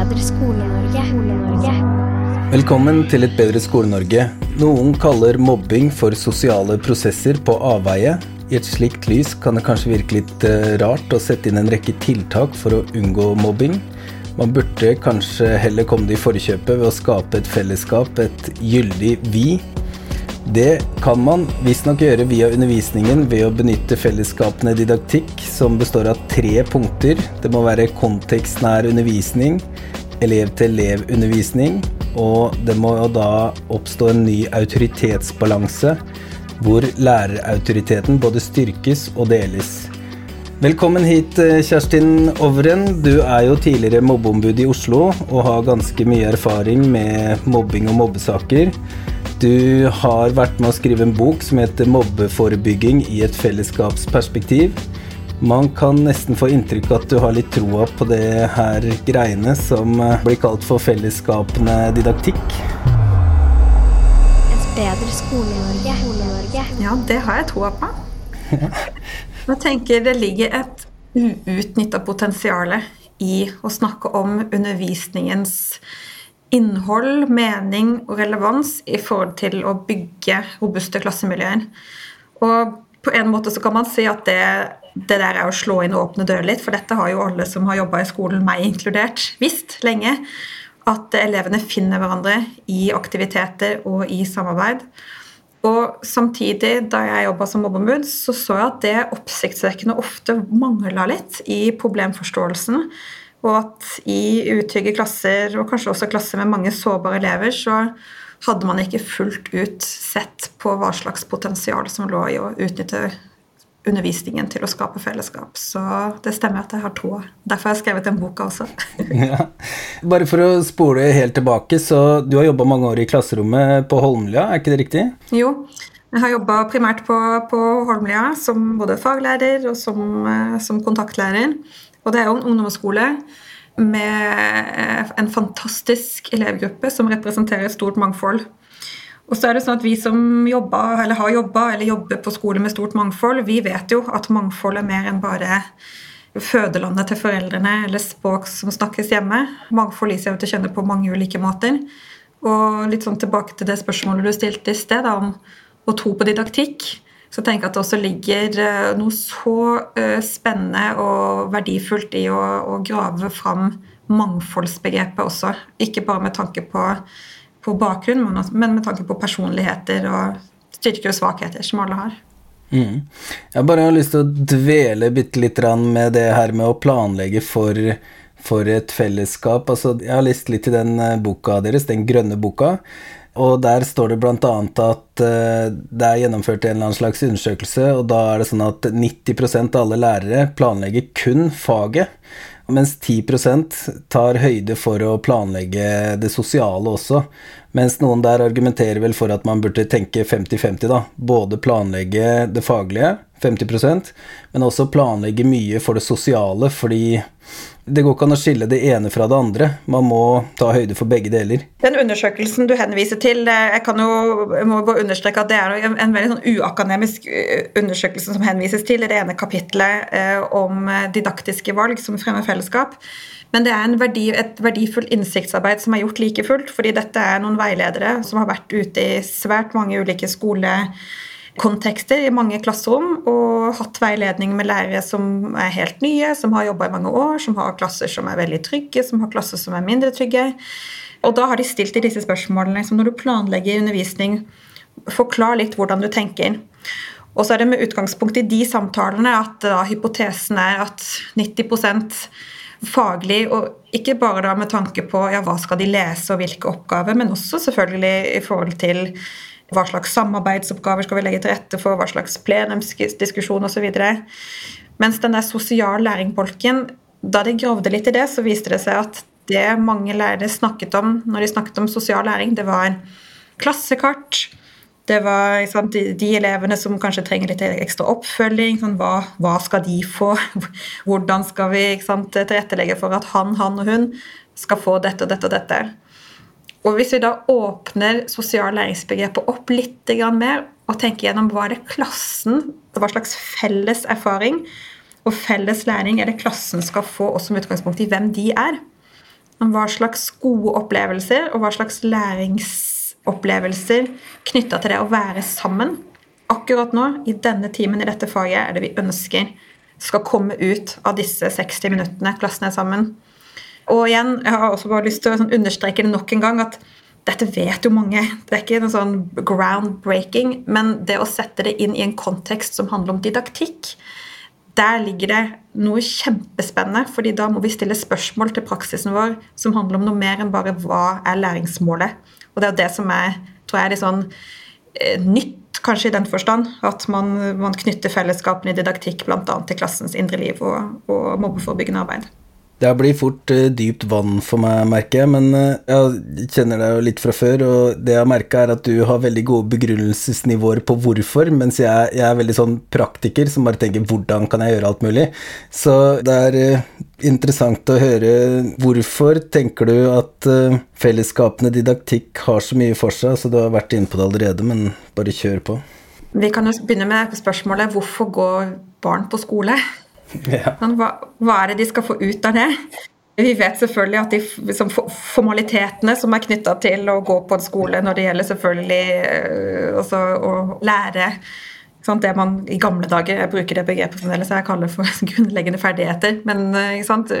bedre Skole-Norge. Velkommen til Et bedre Skole-Norge. Noen kaller mobbing for sosiale prosesser på avveie. I et slikt lys kan det kanskje virke litt eh, rart å sette inn en rekke tiltak for å unngå mobbing. Man burde kanskje heller komme det i forkjøpet ved å skape et fellesskap, et gyldig vi. Det kan man visstnok gjøre via undervisningen ved å benytte fellesskapene didaktikk, som består av tre punkter. Det må være kontekstnær undervisning, elev-til-elev-undervisning, og det må jo da oppstå en ny autoritetsbalanse, hvor lærerautoriteten både styrkes og deles. Velkommen hit, eh, Kjerstin Ovren. Du er jo tidligere mobbeombud i Oslo og har ganske mye erfaring med mobbing og mobbesaker. Du har vært med å skrive en bok som heter 'Mobbeforebygging i et fellesskapsperspektiv'. Man kan nesten få inntrykk av at du har litt troa på det her greiene som eh, blir kalt for fellesskapende didaktikk. Et bedre Skole-Norge. Ja, det har jeg troa på. Jeg tenker det ligger et uutnytta potensial i å snakke om undervisningens innhold, mening og relevans i forhold til å bygge robuste klassemiljøer. Og på en måte så kan man si at det, det der er å slå inn åpne dører litt, for dette har jo alle som har jobba i skolen, meg inkludert, visst lenge. At elevene finner hverandre i aktiviteter og i samarbeid. Og samtidig, da jeg jobba som mobbeombud, så så jeg at det oppsiktsvekkende ofte mangla litt i problemforståelsen. Og at i utrygge klasser, og kanskje også klasser med mange sårbare elever, så hadde man ikke fullt ut sett på hva slags potensial som lå i å utnytte undervisningen til å skape fellesskap. Så det stemmer at jeg har tråd. Derfor har jeg skrevet den boka også. ja. Bare for å spole helt tilbake, så du har jobba mange år i klasserommet på Holmlia, er ikke det riktig? Jo. Jeg har jobba primært på, på, Holmlia som både faglærer og som, eh, som kontaktlærer. Og det er jo en ungdomsskole med eh, en fantastisk elevgruppe som representerer stort mangfold. Og så er det sånn at Vi som jobber, eller har jobba eller jobber på skole med stort mangfold, vi vet jo at mangfold er mer enn bare fødelandet til foreldrene eller språk som snakkes hjemme. Mangfold gir seg til å kjenne på mange ulike måter. Og litt sånn tilbake til det spørsmålet du stilte i sted, om å tro på didaktikk så tenker jeg at det også ligger eh, noe så eh, spennende og verdifullt i å, å grave fram mangfoldsbegrepet også. Ikke bare med tanke på, på bakgrunn, men med tanke på personligheter og styrker og svakheter som alle har. Mm. Jeg bare har lyst til å dvele bitte litt med det her med å planlegge for, for et fellesskap. Altså, jeg har lest litt i den eh, boka deres, den grønne boka. Og der står det bl.a. at uh, det er gjennomført en eller annen slags undersøkelse, og da er det sånn at 90% av alle lærere planlegger kun faget, mens 10% tar høyde for å planlegge det sosiale også. Mens noen der argumenterer vel for at man burde tenke 50-50, da. Både planlegge det faglige, 50% men også planlegge mye for det sosiale, fordi det går ikke an å skille det ene fra det andre. Man må ta høyde for begge deler. Den undersøkelsen du henviser til, eh, jeg, kan jo, jeg må bare understreke at det er en veldig sånn uakademisk eh, undersøkelse som henvises til i det ene kapitlet eh, om didaktiske valg som fremmer fellesskap. Men det er verdi, et verdifullt innsiktsarbeid som er gjort like fullt, fordi dette er noen veiledere som har vært ute i svært mange ulike skoler kontekster i mange klasserom og hatt veiledning med lærere som er helt nye, som har jobba i mange år, som har klasser som er veldig trygge, som har klasser som er mindre trygge. Og da har de stilt i disse spørsmålene liksom når du planlegger undervisning, forklar litt hvordan du tenker. Og så er det med utgangspunkt i de samtalene at da, hypotesen er at 90% faglig, og ikke bare da med tanke på ja, hva skal de lese og hvilke oppgaver, men også selvfølgelig i forhold til hva slags samarbeidsoppgaver skal vi legge til rette for, hva slags plenumsdiskusjon osv. Mens den der sosial læring-bolken, da de gravde litt i det, så viste det seg at det mange lærere snakket om når de snakket om sosial læring, det var klassekart. Det var sant, de, de, elevene som kanskje trenger litt ekstra oppfølging. Sånn, hva, hva, skal de få? Hvordan skal vi sant, tilrettelegge for at han, han og hun skal få dette og dette og dette? Og Hvis vi da åpner sosial læringsbegrepet opp litt mer og tenker gjennom hva er det klassen, hva slags felles erfaring og felles læring er det klassen skal få også med utgangspunkt i hvem de er, hva slags gode opplevelser og hva slags læringsopplevelser knytta til det å være sammen. Akkurat nå, i denne timen i dette faget, er det vi ønsker skal komme ut av disse 60 minuttene klassen er sammen. Og igjen, jeg har også bare lyst til å sånn understreke det nok en gang at dette vet jo mange. Det er ikke noe sånn groundbreaking, men det å sette det inn i en kontekst som handler om didaktikk, der ligger det noe kjempespennende, fordi da må vi stille spørsmål til praksisen vår som handler om noe mer enn bare hva er læringsmålet. Og det er jo det som er, tror jeg, litt sånn eh, nytt kanskje i den forstand. At man, man knytter fellesskapene i didaktikk bl.a. til klassens indre liv og, og mobbeforebyggende arbeid. Det blir fort uh, dypt vann for meg, merker jeg, men uh, jeg kjenner deg jo litt fra før, og det jeg merker er at du har veldig gode begrunnelsesnivåer på hvorfor, mens jeg, jeg, er veldig sånn praktiker som bare tenker 'hvordan kan jeg gjøre alt mulig'? Så det er uh, interessant å høre hvorfor tenker du at fellesskapene didaktikk har så mye for seg? Så du har vært inne på det allerede, men bare kjør på. Vi kan jo begynne med spørsmålet 'hvorfor går barn på skole'? Ja. Hva, hva, er det de skal få ut av det? Vi vet selvfølgelig at de liksom, formalitetene som er knytta til å gå på en skole, når det gjelder selvfølgelig øh, også å lære sant, det man i gamle dager Jeg bruker det begrepet fremdeles jeg kaller for grunnleggende ferdigheter. Men øh, sant,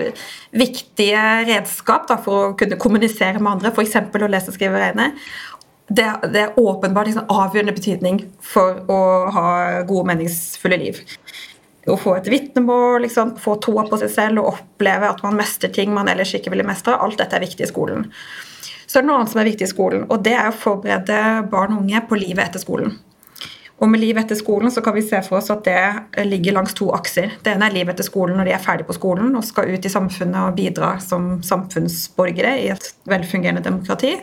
viktige redskap da, for å kunne kommunisere med andre, f.eks. å lese, skrive og regne. Det, det, er åpenbart liksom, avgjørende betydning for å ha gode, meningsfulle liv å få et vitnemål, liksom, få troa på seg selv og oppleve at man mestrer ting man ellers ikke ville mestre. Alt dette er viktig i skolen. Så er det noe annet som er viktig i skolen, og det er å forberede barn og unge på livet etter skolen. Og med livet etter skolen så kan vi se for oss at det ligger langs to akser. Det ene er livet etter skolen når de er ferdig på skolen og skal ut i samfunnet og bidra som samfunnsborgere i et velfungerende demokrati.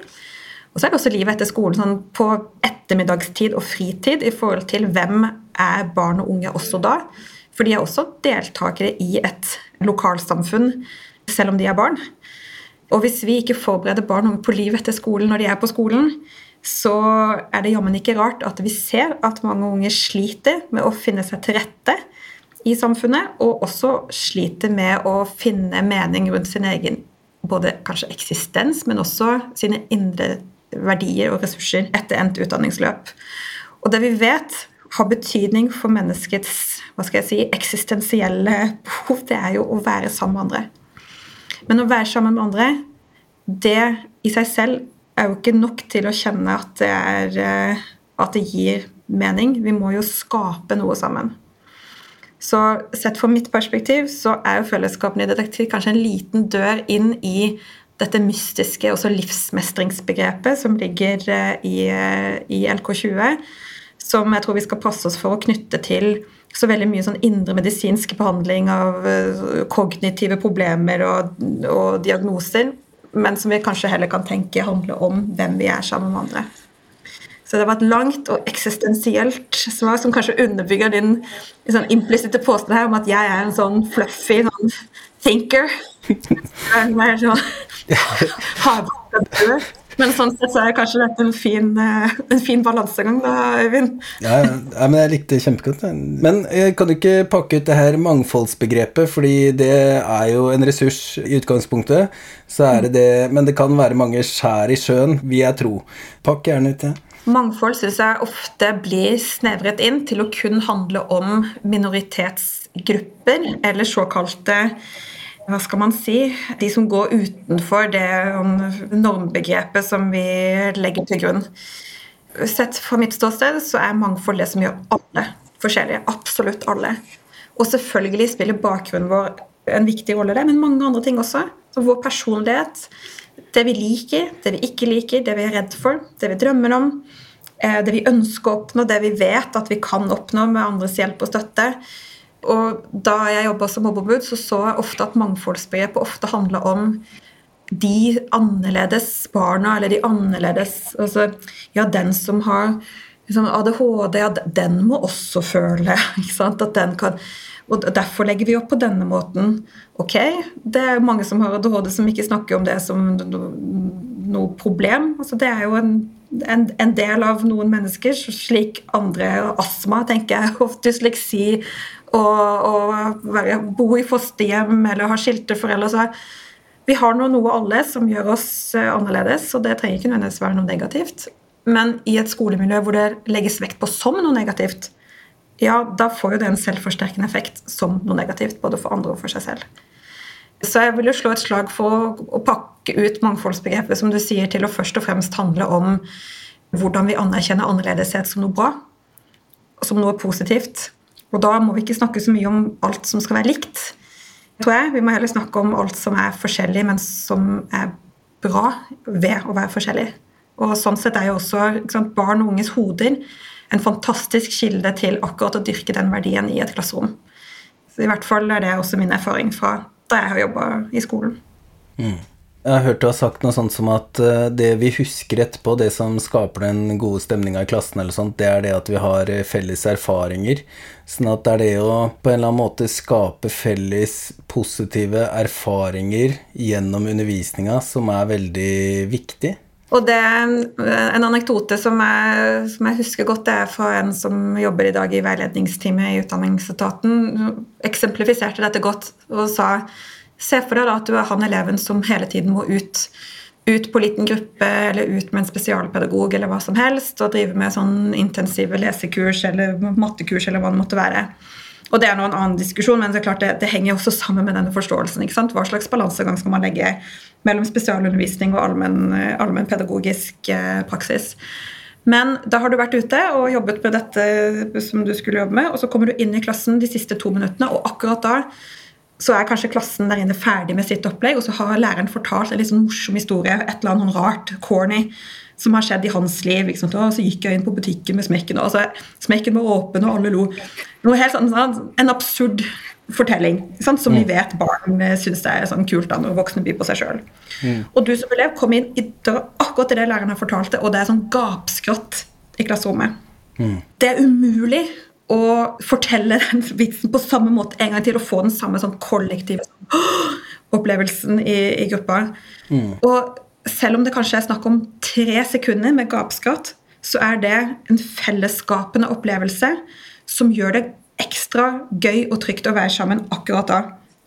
Og så er det også livet etter skolen sånn på ettermiddagstid og fritid i forhold til hvem er barn og unge også da. For de er også deltakere i et lokalsamfunn, selv om de er barn. Og hvis vi ikke forbereder barn på livet etter skolen når de er på skolen, så er det jammen ikke rart at vi ser at mange unge sliter med å finne seg til rette i samfunnet, og også sliter med å finne mening rundt sin egen både kanskje eksistens, men også sine indre verdier og ressurser etter endt utdanningsløp. Og det vi vet har betydning for menneskets hva skal jeg si, eksistensielle behov, det er jo å være sammen med andre. Men å være sammen med andre, det i seg selv er jo ikke nok til å kjenne at det, er, eh, at det gir mening. Vi må jo skape noe sammen. Så sett fra mitt perspektiv så er jo fellesskapene i detektiv kanskje en liten dør inn i dette mystiske også livsmestringsbegrepet som ligger eh, i, eh, i LK20, som jeg tror vi skal passe oss for å knytte til så veldig mye sånn indre medisinsk behandling av uh, kognitive problemer og, og, diagnoser, men som vi kanskje heller kan tenke handler om hvem vi er sammen med andre. Så det var et langt og eksistensielt svar som kanskje underbygger din sånn implisitte påstand her om at jeg er en sånn fluffy sånn thinker. Mer sånn Men sånn sett så er kanskje dette en fin, eh, en fin balansegang, da, Øyvind. Ja, ja, men jeg likte det kjempegodt. Men jeg kan du ikke pakke ut det her mangfoldsbegrepet, fordi det er jo en ressurs i utgangspunktet. Så er det det, men det kan være mange skjær i sjøen, vil jeg tro. Pakk gjerne ut det. Mangfold syns jeg ofte blir snevret inn til å kun handle om minoritetsgrupper, eller såkalte hva skal man si, de som går utenfor det normbegrepet som vi legger til grunn. Sett fra mitt ståsted så er mangfold det som gjør alle forskjellige. Absolutt alle. Og selvfølgelig spiller bakgrunnen vår en viktig rolle der, men mange andre ting også. Så vår personlighet, det vi liker, det vi ikke liker, det vi er redd for, det vi drømmer om, eh, det vi ønsker å oppnå, det vi vet at vi kan oppnå med andres hjelp og støtte. Og da jeg jobba som mobbeombud, så så jeg ofte at mangfoldsbegrepet ofte handla om de annerledes barna, eller de annerledes altså, Ja, den som har liksom, ADHD, ja, den må også føle. at den kan og Derfor legger vi opp på denne måten. Ok, det er mange som har ADHD som ikke snakker om det som noe problem. Altså, det er jo en, en, en, del av noen mennesker, slik andre astma, tenker jeg, og dysleksi og, og være, bo i fosterhjem eller ha skilte foreldre. Så Vi har nå noe alle som gjør oss eh, annerledes, og det trenger ikke nødvendigvis være noe negativt. Men i et skolemiljø hvor det legges vekt på som noe negativt, ja, da får jo det en selvforsterkende effekt som noe negativt, både for andre og for seg selv. Så jeg vil jo slå et slag for å, pakke ut mangfoldsbegrepet som du sier, til å først og fremst handle om hvordan vi anerkjenner annerledeshet som noe bra, som noe positivt. Og da må vi ikke snakke så mye om alt som skal være likt, tror jeg. Vi må heller snakke om alt som er forskjellig, men som er bra ved å være forskjellig. Og sånn sett er jo også sant, barn og unges hoder en fantastisk kilde til akkurat å dyrke den verdien i et klasserom. Så I hvert fall er det også min erfaring fra da jeg har jobba i skolen. Mm. Jeg har hørt du har sagt noe sånt som at eh, det vi husker etterpå, det som skaper den gode stemninga i klassen, eller sånt, det er det at vi har eh, felles erfaringer. Sånn at det er det å på en eller annen måte skape felles positive erfaringer gjennom undervisninga som er veldig viktig. Og det er En anekdote som jeg, som jeg, husker godt, det er fra en som jobber i dag i veiledningsteamet i Utdanningsetaten. Eksemplifiserte dette godt og sa Se for deg da at du er han eleven som hele tiden må ut, ut på liten gruppe eller ut med en spesialpedagog eller hva som helst og drive med sånn intensive lesekurs eller mattekurs eller hva det måtte være. Og det er nå en annen diskusjon, men det, er klart det, det henger også sammen med denne forståelsen. ikke sant? Hva slags balansegang skal man legge mellom spesialundervisning og allmennpedagogisk eh, praksis? Men da har du vært ute og jobbet med dette som du skulle jobbe med, og så kommer du inn i klassen de siste to minuttene, og akkurat da så er kanskje klassen der inne ferdig med sitt opplegg, og så har læreren fortalt en sånn morsom historie, et eller annet rart, corny, som har skjedd i hans liv. Liksom. Og så gikk jeg inn på butikken med smekken, og så smekken var åpen, og alle lo. Noe helt sånn, sånn En absurd fortelling sant? som mm. vi vet barn syns er sånn kult da, når voksne byr på seg sjøl. Mm. Og du som elev kom inn i døra akkurat i det læreren har fortalt det, og det er sånn gapskrott i klasserommet. Mm. Det er umulig å fortelle den vitsen på samme måte en gang til og få den samme sånn kollektive sånn, opplevelsen i, i gruppa. Mm. Og selv om det kanskje er snakk om tre sekunder med gapskratt, så er det en fellesskapende opplevelse som gjør det ekstra gøy og trygt å være sammen akkurat da.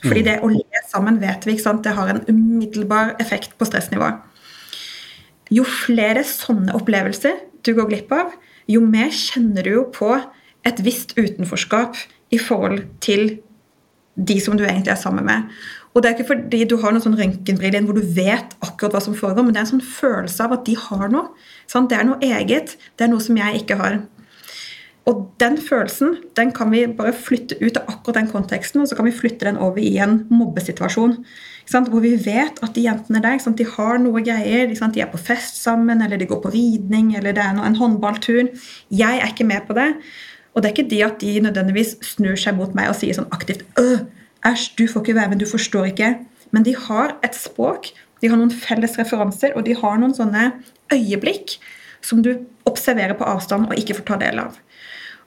Fordi mm. det å le sammen vet vi, ikke sant? det har en umiddelbar effekt på stressnivået. Jo flere sånne opplevelser du går glipp av, jo mer kjenner du jo på et visst utenforskap i forhold til de som du egentlig er sammen med. Og det er ikke fordi du har noen sånn røntgenbriller hvor du vet akkurat hva som foregår, men det er en sånn følelse av at de har noe. Sant? Det er noe eget. Det er noe som jeg ikke har. Og den følelsen den kan vi bare flytte ut av akkurat den konteksten, og så kan vi flytte den over i en mobbesituasjon. Hvor vi vet at de jentene der de har noe greier. De er på fest sammen, eller de går på ridning, eller det er en håndballtur. Jeg er ikke med på det. Og det er ikke de at de nødvendigvis snur seg mot meg og sier sånn aktivt øh, Æsj, du får ikke være med, du forstår ikke. Men de har et språk, de har noen felles referanser, og de har noen sånne øyeblikk som du observerer på avstand og ikke får ta del av.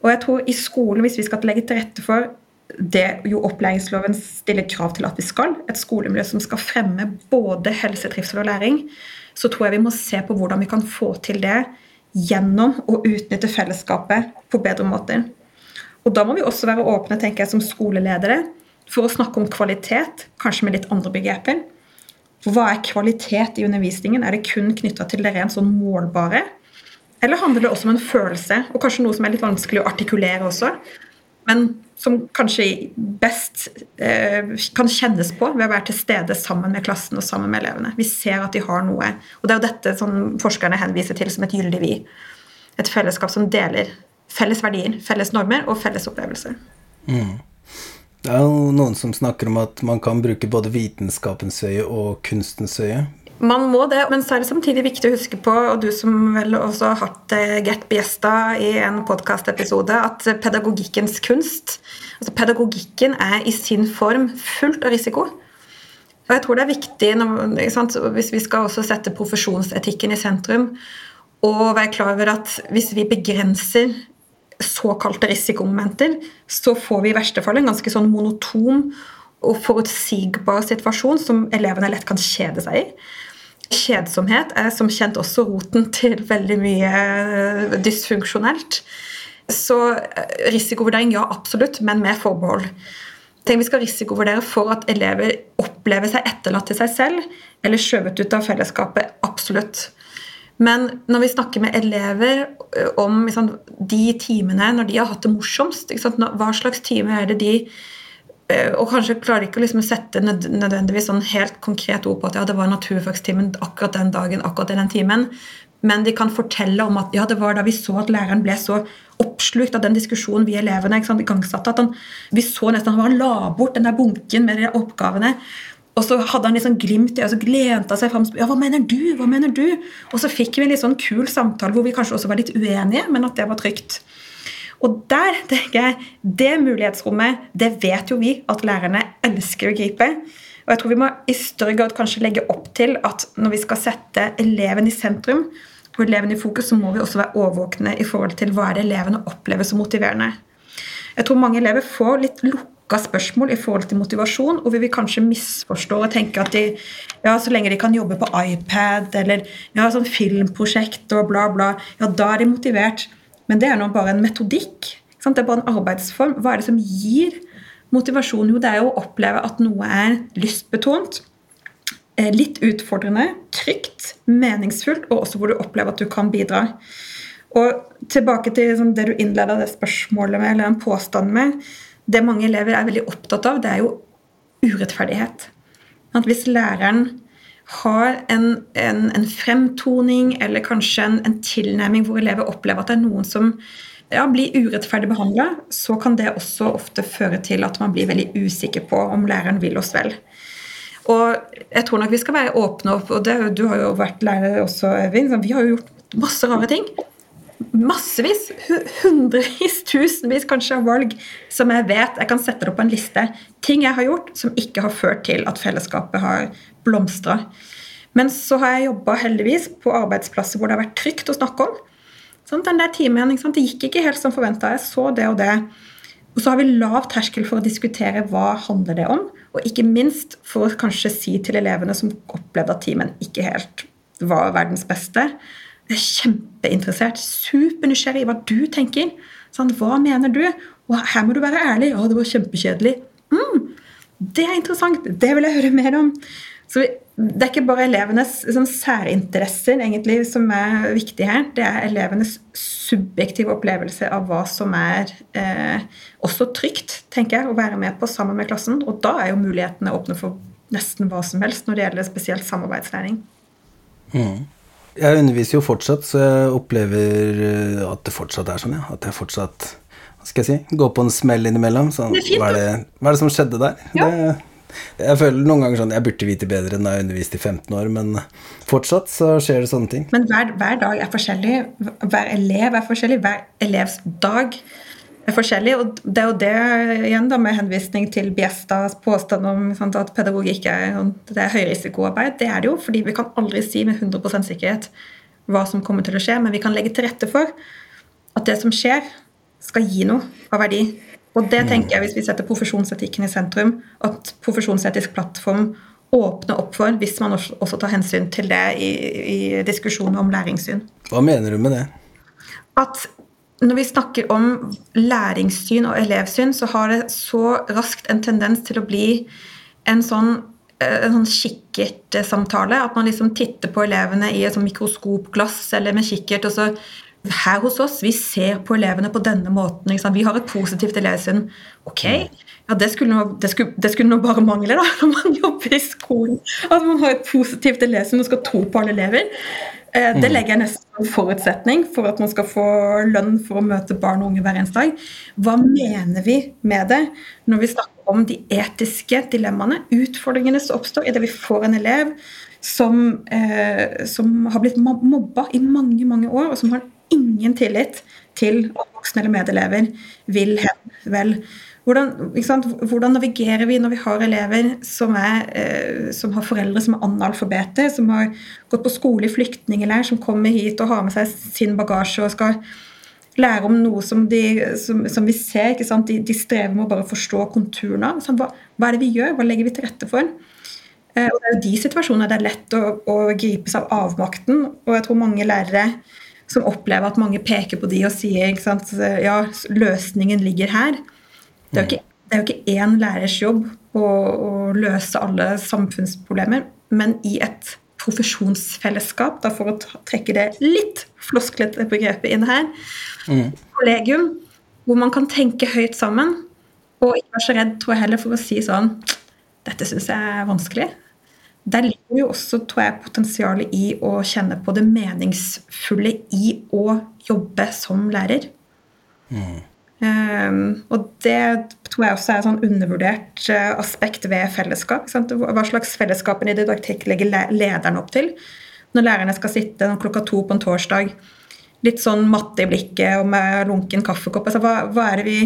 Og jeg tror i skolen, hvis vi skal legge til rette for det jo opplæringsloven stiller krav til at vi skal, et skolemiljø som skal fremme både helse, trivsel og læring, så tror jeg vi må se på hvordan vi kan få til det gjennom å utnytte fellesskapet på bedre måter. Og da må vi også være åpne tenker jeg, som skoleledere for å snakke om kvalitet, kanskje med litt andre begreper. Hva er kvalitet i undervisningen? Er det kun knytta til det rent sånn målbare? Eller handler det også om en følelse, og kanskje noe som er litt vanskelig å artikulere også, men som kanskje best eh, kan kjennes på ved å være til stede sammen med klassen og sammen med elevene. Vi ser at de har noe. Og det er jo dette som forskerne henviser til som et gyldig vi. Et fellesskap som deler felles verdier, felles normer og felles opplevelser. Mm. Det er jo noen som snakker om at man kan bruke både vitenskapens øye og kunstens øye. Man må det, men så er det samtidig viktig å huske på, og du som vel også har hatt eh, Gert Biesta i en podkastepisode, at pedagogikkens kunst altså Pedagogikken er i sin form fullt av risiko. Og jeg tror det er viktig, hvis vi skal også sette profesjonsetikken i sentrum, og være klar over at hvis vi begrenser såkalte risikomomenter, så får vi i verste fall en ganske sånn monotom og forutsigbar situasjon som elevene lett kan kjede seg i. Kjedsomhet er som kjent også roten til veldig mye eh, dysfunksjonelt. Så eh, risikovurdering, ja, absolutt, men med forbehold. Tenk vi skal risikovurdere for at elever opplever seg etterlatt til seg selv eller skjøvet ut av fellesskapet. Absolutt. Men når vi snakker med elever om liksom, de timene når de har hatt det morsomst? Hva slags time er det de og kanskje klarer ikke å liksom sette nødvendigvis sånn helt konkret ord på at ja, det var naturfagstimen akkurat den dagen, akkurat i den timen. Men de kan fortelle om at ja, det var da vi så at læreren ble så oppslukt av den diskusjonen vi elevene igangsatte, at han, vi så nesten han la bort den der bunken med de oppgavene. Og så hadde han liksom glimt i øyet, så glente han seg fram. Ja, hva mener du? Hva mener du? Og så fikk vi en litt sånn kul samtale hvor vi kanskje også var litt uenige, men at det var trygt. Og der tenker jeg, det mulighetsrommet, det vet jo vi at lærerne elsker å gripe. Og jeg tror vi må i større grad kanskje legge opp til at når vi skal sette eleven i sentrum, og eleven i fokus, så må vi også være årvåkne i forhold til hva er det elevene opplever som motiverende. Jeg tror mange elever får litt lukka spørsmål i forhold til motivasjon, og vi vil kanskje misforstå og tenke at de, ja, så lenge de kan jobbe på iPad eller ja, sånn filmprosjekt og bla, bla, ja, da er de motivert. Men det er nå bare en metodikk. Det er bare en arbeidsform. Hva er det som gir motivasjon? Jo, det er jo å oppleve at noe er lystbetont, eh, litt utfordrende, trygt, meningsfullt, og også hvor du opplever at du kan bidra. Og tilbake til liksom, det du innleda det spørsmålet med, eller en påstand med. Det mange elever er veldig opptatt av, det er jo urettferdighet. At hvis læreren har en, en, en fremtoning eller kanskje en, en tilnærming hvor elever opplever at det er noen som ja, blir urettferdig behandla, så kan det også ofte føre til at man blir veldig usikker på om læreren vil oss vel. Og jeg tror nok vi skal være åpne opp, og det, du har jo vært lærer også, Øyvind. Vi har jo gjort masse rare ting. Massevis, hundrevis, tusenvis kanskje av valg som jeg vet jeg kan sette opp på en liste. Ting jeg har gjort som ikke har ført til at fellesskapet har blomstra. Men så har jeg jobba heldigvis på arbeidsplasser hvor det har vært trygt å snakke om. Sånn, den der timen? Det gikk ikke helt som forventa. Jeg så det og det. Og så har vi lav terskel for å diskutere hva handler det om, og ikke minst for å kanskje si til elevene som opplevde at timen ikke helt var verdens beste. Jeg er kjempeinteressert, supernysgjerrig i hva du tenker. Sånn, hva mener du? Og her må du være ærlig. Ja, det var kjempekjedelig. Mm, det er interessant. Det vil jeg høre mer om. Så det er ikke bare elevenes sånn, særinteresser egentlig som er viktig her. Det er elevenes subjektive opplevelse av hva som er eh, også trygt, tenker jeg, å være med på sammen med klassen. Og da er jo mulighetene åpne for nesten hva som helst når det gjelder spesielt samarbeidslæring. Jeg underviser jo fortsatt, så jeg opplever eh, at det fortsatt er sånn, ja. At jeg fortsatt hva skal jeg si, går på en smell innimellom. Sånn, Det er fint, hva, er det, hva er det som skjedde der? Ja. Det, jeg føler noen ganger sånn Jeg burde vite bedre enn jeg underviste i 15 år, men fortsatt så skjer det sånne ting. Men hver, hver dag er forskjellig. Hver elev er forskjellig. Hver elevs dag er forskjellig. Og det er jo det igjen da med henvisning til Biestas påstand om sant, at pedagogikk er, sånn- det er høyrisikoarbeid. Det er det jo, fordi vi kan aldri si med 100% sikkerhet hva som kommer til å skje, men vi kan legge til rette for at det som skjer, skal gi noe av verdi. Og det tenker jeg hvis vi setter profesjonsetikken i sentrum, at profesjonsetisk plattform åpner opp for hvis man også tar hensyn til det i, i diskusjoner om læringssyn. Hva mener du med det? At når vi snakker om læringssyn og elevsyn, så har det så raskt en tendens til å bli en sånn eh, en sånn kikkertsamtale. At man liksom titter på elevene i et sånn mikroskopglass eller med kikkert. og så her hos oss, vi ser på elevene på denne måten. Vi har et positivt elevsyn. Ok, ja, det skulle, nå, det, skulle, det skulle nå bare mangle da, når man jobber i skolen. At man har et positivt elevsyn og skal tro på alle elever. Eh, Det legger jeg nesten som en forutsetning for at man skal få lønn for å møte barn og unge hver eneste dag. Hva mener vi med det når vi snakker om de etiske dilemmaene, utfordringene som oppstår idet vi får en elev som, eh, som har blitt mobba i mange, mange år, og som har ingen tillit til at voksne eller medelever vil hen vel. Hvordan? Hvordan navigerer vi når vi har elever som, er, eh, som har foreldre som er analfabeter, som har gått på skole i flyktningleir, som kommer hit og har med seg sin bagasje og skal lære om noe som, de, som, som vi ser. De, de strever med å bare forstå konturene av. Sånn, hva, hva er det vi gjør? Hva legger vi til rette for? Eh, og Det er jo de situasjonene det er lett å, å gripes av avmakten. Og jeg tror mange lærere som opplever at mange peker på de og sier ikke sant, ja, løsningen ligger her. Det er jo ikke, det er jo ikke én lærers jobb å løse alle samfunnsproblemer, men i et profesjonsfellesskap, da for å trekke det litt flosklete begrepet inn her, kollegium, hvor man kan tenke høyt sammen, og ikke være så redd, tror jeg heller, for å si sånn Dette syns jeg er vanskelig. Der ligger jo også tror jeg, potensialet i å kjenne på det meningsfulle i å jobbe som lærer. Um, og det tror jeg også er et sånn undervurdert uh, aspekt ved fellesskap. Sant? Hva slags fellesskap i didaktikk legger le lederen opp til? Når lærerne skal sitte klokka to på en torsdag, litt sånn matte i blikket og med lunken kaffekopp. Altså, hva, hva, er vi,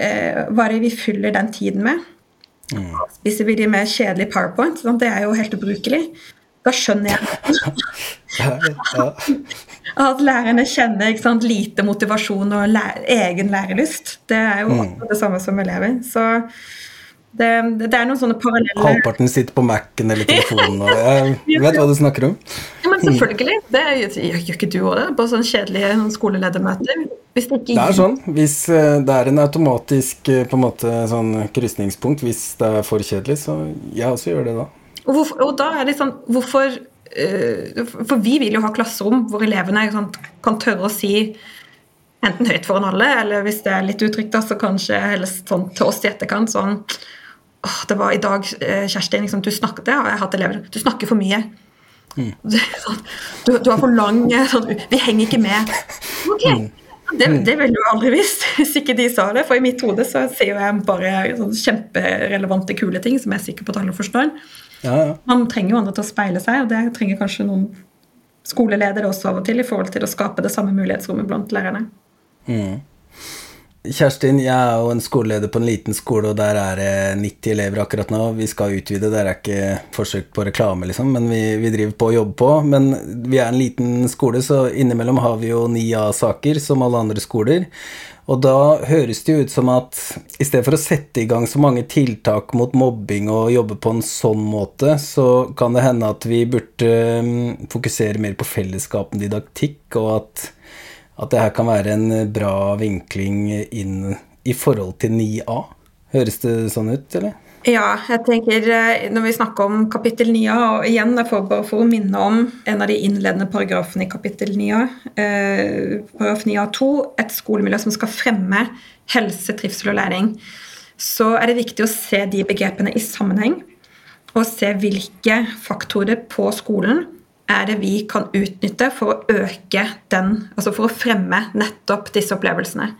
uh, hva, er det vi, fyller den tiden med? Mm. Spiser vi de med kjedelig powerpoint? sånn, Det er jo helt ubrukelig. Da skjønner jeg at lærerne kjenner sant, lite motivasjon og lære, egen lærelyst. Det er jo mm. det samme som elever. Så det, det, er noen sånne paralleller Halvparten sitter på Mac-en eller telefonen og Jeg vet hva du snakker om. Ja, men selvfølgelig. Det gjør ikke du òg det? På sånn kjedelige skoleledermøter? Hvis det, ikke... det er sånn. Hvis eh, det er en automatisk eh, på en måte sånn krysningspunkt hvis det er for kjedelig, så jeg også gjør det da. Og, hvorfor, og da er det sånn Hvorfor uh, For vi vil jo ha klasserom hvor elevene sånn, kan tørre å si enten høyt foran alle, eller hvis det er litt utrygt, da, så kanskje helst sånn til oss i etterkant sånn åh, det var i dag, eh, Kjerstin, liksom, du snakket, det har jeg hatt elever, du snakker for mye. Mm. Sånn, du, du, er for lang. Sånn, vi henger ikke med. Ok, mm. Det, det ville du aldri visst hvis ikke de sa det. For i mitt hode så sier jeg bare sånn kjemperelevante, kule ting som jeg er sikker på at alle forstår. Ja, ja. Man trenger jo andre til å speile seg, og det trenger kanskje noen skoleledere også av og til i forhold til å skape det samme mulighetsrommet blant lærerne. Mm. Kjerstin, jeg er jo en skoleleder på en liten skole, og der er det 90 elever akkurat nå. Vi skal utvide, det er ikke forsøk på reklame, liksom, men vi, vi driver på å jobbe på. Men vi er en liten skole, så innimellom har vi jo ni A-saker, som alle andre skoler. Og da høres det jo ut som at i stedet for å sette i gang så mange tiltak mot mobbing og jobbe på en sånn måte, så kan det hende at vi burde mm, fokusere mer på fellesskapen didaktikk, og at at det her kan være en bra vinkling inn i forhold til 9A. Høres det sånn ut, eller? Ja, jeg tenker eh, når vi snakker om kapittel 9A, og igjen for, for å minne om en av de innledende paragrafene i kapittel 9A, eh, paragraf 9A2, et skolemiljø som skal fremme helse, trivsel og læring, så er det viktig å se de begrepene i sammenheng, og se hvilke faktorer på skolen er det vi kan utnytte for å øke den, altså for å fremme nettopp disse opplevelsene.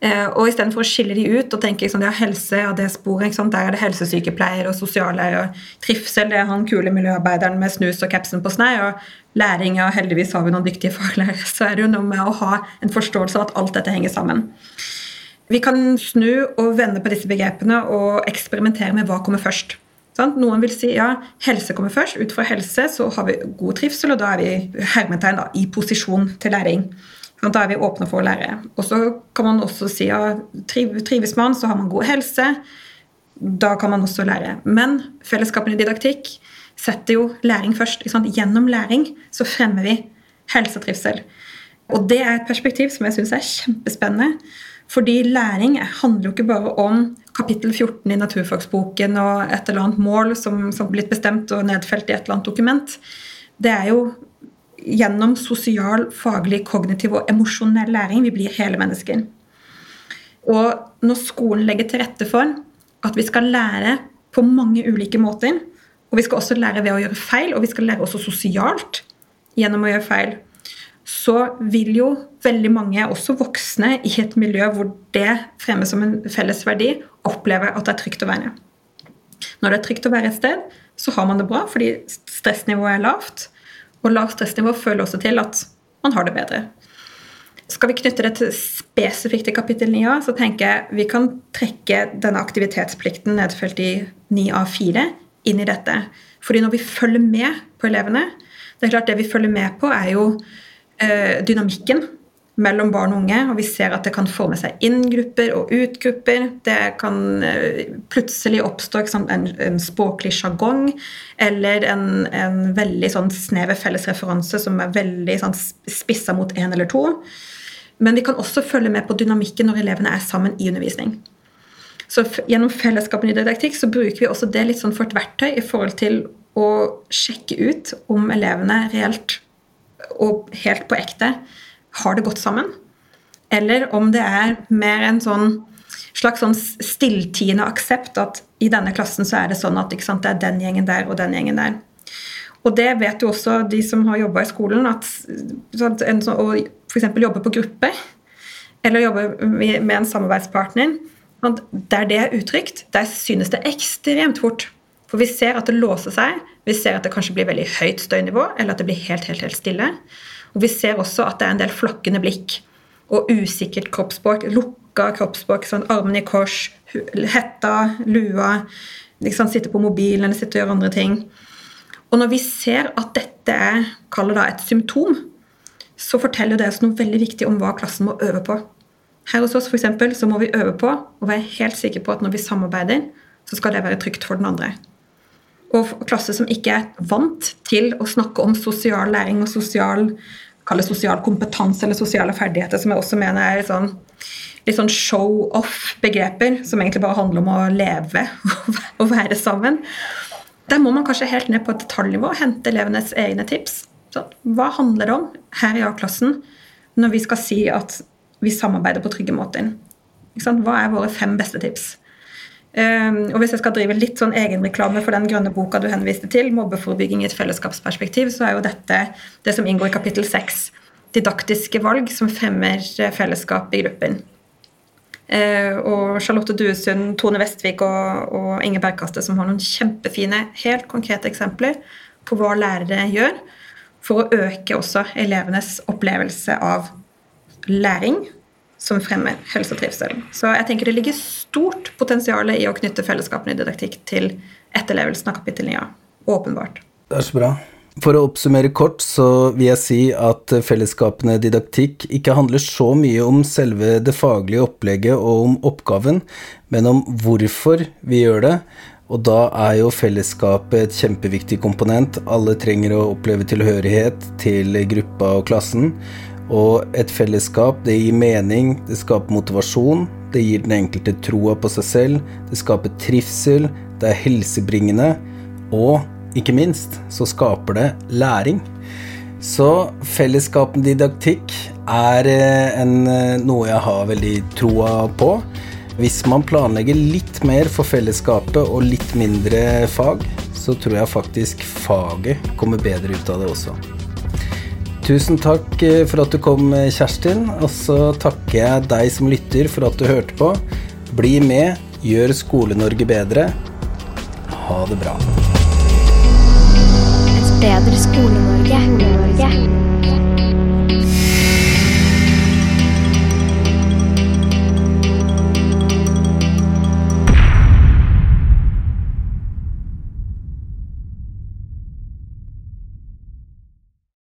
Eh, og istedenfor å skille de ut og tenke liksom, det er helse ja, det sporet, der er det helsesykepleier og sosiallærer, trivsel det er han kule miljøarbeideren med snus og capsen på snei, og læring ja, heldigvis har vi noen dyktige faglærere, så er det jo noe med å ha en forståelse av at alt dette henger sammen. Vi kan snu og vende på disse begrepene og eksperimentere med hva kommer først. Noen vil si ja, helse kommer først. Ut fra helse så har vi god trivsel, og da er vi hermetegn da, i posisjon til læring. Da er vi åpne for å lære. Og så kan man også si ja, trives man, så har man god helse. Da kan man også lære. Men fellesskapene i didaktikk setter jo læring først. Gjennom læring så fremmer vi helsetrivsel. Og det er et perspektiv som jeg syns er kjempespennende. Fordi læring handler jo ikke bare om kapittel 14 i naturfagsboken og et eller annet mål som, som blitt bestemt og nedfelt i et eller annet dokument. Det er jo gjennom sosial, faglig, kognitiv og emosjonell læring vi blir hele mennesker. Og når skolen legger til rette for at vi skal lære på mange ulike måter, og vi skal også lære ved å gjøre feil, og vi skal lære også sosialt gjennom å gjøre feil, så vil jo veldig mange, også voksne, i et miljø hvor det fremmes som en felles verdi, oppleve at det er trygt å være. Når det er trygt å være et sted, så har man det bra fordi stressnivået er lavt. Og lavt stressnivå føler også til at man har det bedre. Skal vi knytte det til spesifikt til kapittel 9a, så tenker jeg vi kan trekke denne aktivitetsplikten nedfelt i 9a4 inn i dette. Fordi når vi følger med på elevene Det er klart det vi følger med på, er jo dynamikken mellom barn og unge, og vi ser at det kan forme seg inn-grupper og ut-grupper. Det kan eh, plutselig oppstå en, en, språklig sjargong eller en, en, veldig sånn snever fellesreferanse som er veldig sånn, spissa mot én eller to. Men vi kan også følge med på dynamikken når elevene er sammen i undervisning. Så gjennom fellesskapen i didaktikk så bruker vi også det litt sånn for et verktøy i forhold til å sjekke ut om elevene reelt og helt på ekte har det godt sammen. Eller om det er mer en sånn slags sånn stilltiende aksept at i denne klassen så er det sånn at sant, det er den gjengen der og den gjengen der. Og det vet jo også de som har jobba i skolen, at, en, å f.eks. jobbe på gruppe eller jobbe med en samarbeidspartner at Der det er utrygt, der synes det ekstremt fort. For vi ser at det låser seg, vi ser at det kanskje blir veldig høyt støynivå, eller at det blir helt, helt, helt stille. Og vi ser også at det er en del flakkende blikk og usikkert kroppsspråk. Lukka kroppsspråk, sånn armene i kors, hetta, lua, liksom sitte på mobilen eller sitte og gjøre andre ting. Og når vi ser at dette er kaller det et symptom, så forteller det oss noe veldig viktig om hva klassen må øve på. Her hos oss for eksempel, så må vi øve på å være helt sikre på at når vi samarbeider, så skal det være trygt for den andre. Og klasse som ikke er vant til å snakke om sosial læring og sosial, sosial kompetanse eller sosiale ferdigheter, som jeg også mener er sånn, litt sånn show-off-begreper, som egentlig bare handler om å leve og være sammen. Der må man kanskje helt ned på et detaljnivå hente elevenes egne tips. Så, hva handler det om her i A-klassen når vi skal si at vi samarbeider på trygge måter? Hva er våre fem beste tips? Um, og Hvis jeg skal drive litt sånn egenreklame for den grønne boka du henviste til, 'Mobbeforebygging i et fellesskapsperspektiv', så er jo dette det som inngår i kapittel seks. Didaktiske valg som fremmer fellesskap i gruppen. Uh, og Charlotte Duesund, Tone Vestvik og, og Inge Bergkaste som har noen kjempefine, helt konkrete eksempler på hva lærere gjør for å øke også elevenes opplevelse av læring som fremmer helse og trivsel. Så jeg tenker det ligger stort potensial i å knytte fellesskapene i didaktikk til etterlevelsen av kapittel 9. Åpenbart. Det er så bra. For å oppsummere kort så vil jeg si at fellesskapene didaktikk ikke handler så mye om selve det faglige opplegget og om oppgaven, men om hvorfor vi gjør det. Og da er jo fellesskapet et kjempeviktig komponent. Alle trenger å oppleve tilhørighet til gruppa og klassen. Og et fellesskap, det gir mening, det skaper motivasjon, det gir den enkelte troa på seg selv, det skaper trivsel, det er helsebringende, og ikke minst så skaper det læring. Så fellesskapen didaktikk er eh, en, eh, noe jeg har veldig troa på. Hvis man planlegger litt mer for fellesskapet og litt mindre fag, så tror jeg faktisk faget kommer bedre ut av det også. Tusen takk eh, for at du kom, Kjerstin. Og så takker jeg deg som lytter for at du hørte på. Bli med, gjør Skole-Norge bedre. Ha det bra Et bedre skole